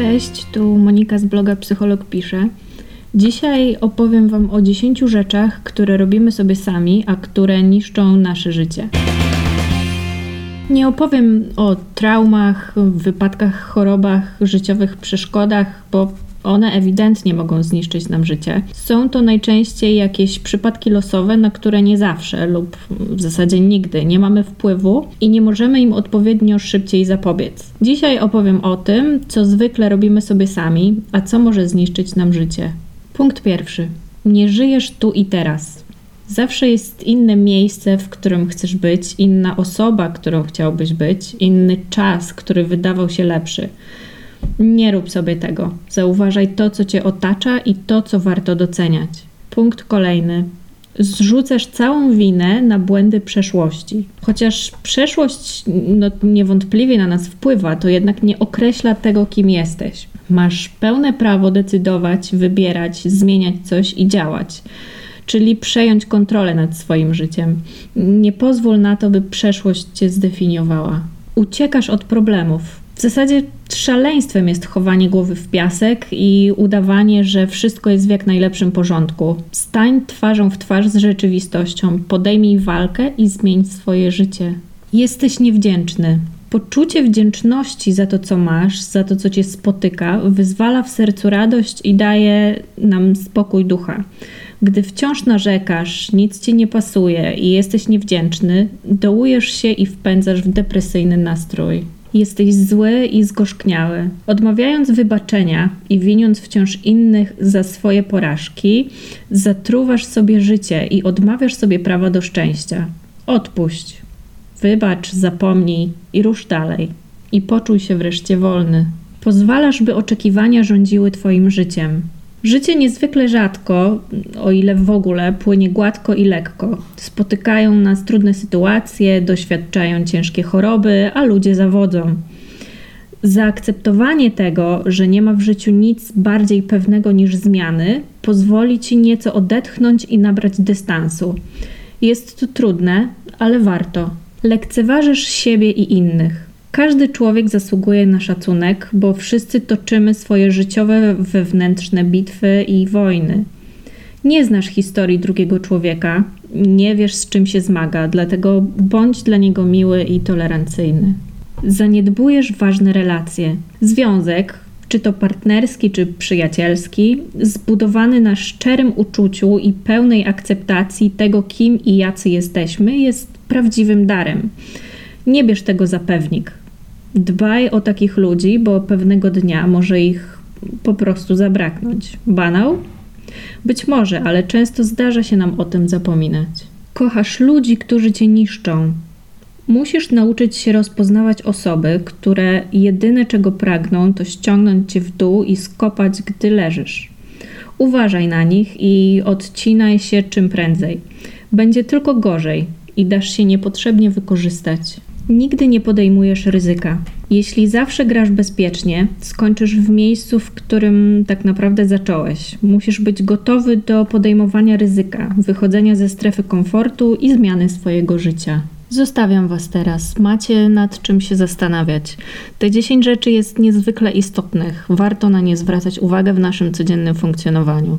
Cześć, tu Monika z bloga Psycholog Pisze. Dzisiaj opowiem Wam o 10 rzeczach, które robimy sobie sami, a które niszczą nasze życie. Nie opowiem o traumach, wypadkach, chorobach, życiowych przeszkodach, bo one ewidentnie mogą zniszczyć nam życie. Są to najczęściej jakieś przypadki losowe, na które nie zawsze lub w zasadzie nigdy nie mamy wpływu i nie możemy im odpowiednio szybciej zapobiec. Dzisiaj opowiem o tym, co zwykle robimy sobie sami, a co może zniszczyć nam życie. Punkt pierwszy. Nie żyjesz tu i teraz. Zawsze jest inne miejsce, w którym chcesz być, inna osoba, którą chciałbyś być, inny czas, który wydawał się lepszy. Nie rób sobie tego. Zauważaj to, co cię otacza i to, co warto doceniać. Punkt kolejny. Zrzucasz całą winę na błędy przeszłości. Chociaż przeszłość no, niewątpliwie na nas wpływa, to jednak nie określa tego, kim jesteś. Masz pełne prawo decydować, wybierać, zmieniać coś i działać czyli przejąć kontrolę nad swoim życiem. Nie pozwól na to, by przeszłość cię zdefiniowała. Uciekasz od problemów. W zasadzie szaleństwem jest chowanie głowy w piasek i udawanie, że wszystko jest w jak najlepszym porządku. Stań twarzą w twarz z rzeczywistością, podejmij walkę i zmień swoje życie. Jesteś niewdzięczny. Poczucie wdzięczności za to, co masz, za to, co cię spotyka, wyzwala w sercu radość i daje nam spokój ducha. Gdy wciąż narzekasz, nic ci nie pasuje i jesteś niewdzięczny, dołujesz się i wpędzasz w depresyjny nastrój. Jesteś zły i zgorzkniały. Odmawiając wybaczenia i winiąc wciąż innych za swoje porażki, zatruwasz sobie życie i odmawiasz sobie prawa do szczęścia. Odpuść. Wybacz, zapomnij i rusz dalej. I poczuj się wreszcie wolny. Pozwalasz, by oczekiwania rządziły Twoim życiem. Życie niezwykle rzadko, o ile w ogóle, płynie gładko i lekko. Spotykają nas trudne sytuacje, doświadczają ciężkie choroby, a ludzie zawodzą. Zaakceptowanie tego, że nie ma w życiu nic bardziej pewnego niż zmiany, pozwoli ci nieco odetchnąć i nabrać dystansu. Jest to trudne, ale warto. Lekceważysz siebie i innych. Każdy człowiek zasługuje na szacunek, bo wszyscy toczymy swoje życiowe, wewnętrzne bitwy i wojny. Nie znasz historii drugiego człowieka, nie wiesz z czym się zmaga, dlatego bądź dla niego miły i tolerancyjny. Zaniedbujesz ważne relacje. Związek, czy to partnerski, czy przyjacielski, zbudowany na szczerym uczuciu i pełnej akceptacji tego, kim i jacy jesteśmy, jest prawdziwym darem. Nie bierz tego za pewnik. Dbaj o takich ludzi, bo pewnego dnia może ich po prostu zabraknąć. Banał? Być może, ale często zdarza się nam o tym zapominać. Kochasz ludzi, którzy cię niszczą. Musisz nauczyć się rozpoznawać osoby, które jedyne czego pragną, to ściągnąć cię w dół i skopać, gdy leżysz. Uważaj na nich i odcinaj się czym prędzej. Będzie tylko gorzej i dasz się niepotrzebnie wykorzystać. Nigdy nie podejmujesz ryzyka. Jeśli zawsze grasz bezpiecznie, skończysz w miejscu, w którym tak naprawdę zacząłeś. Musisz być gotowy do podejmowania ryzyka, wychodzenia ze strefy komfortu i zmiany swojego życia. Zostawiam Was teraz. Macie nad czym się zastanawiać. Te 10 rzeczy jest niezwykle istotnych. Warto na nie zwracać uwagę w naszym codziennym funkcjonowaniu.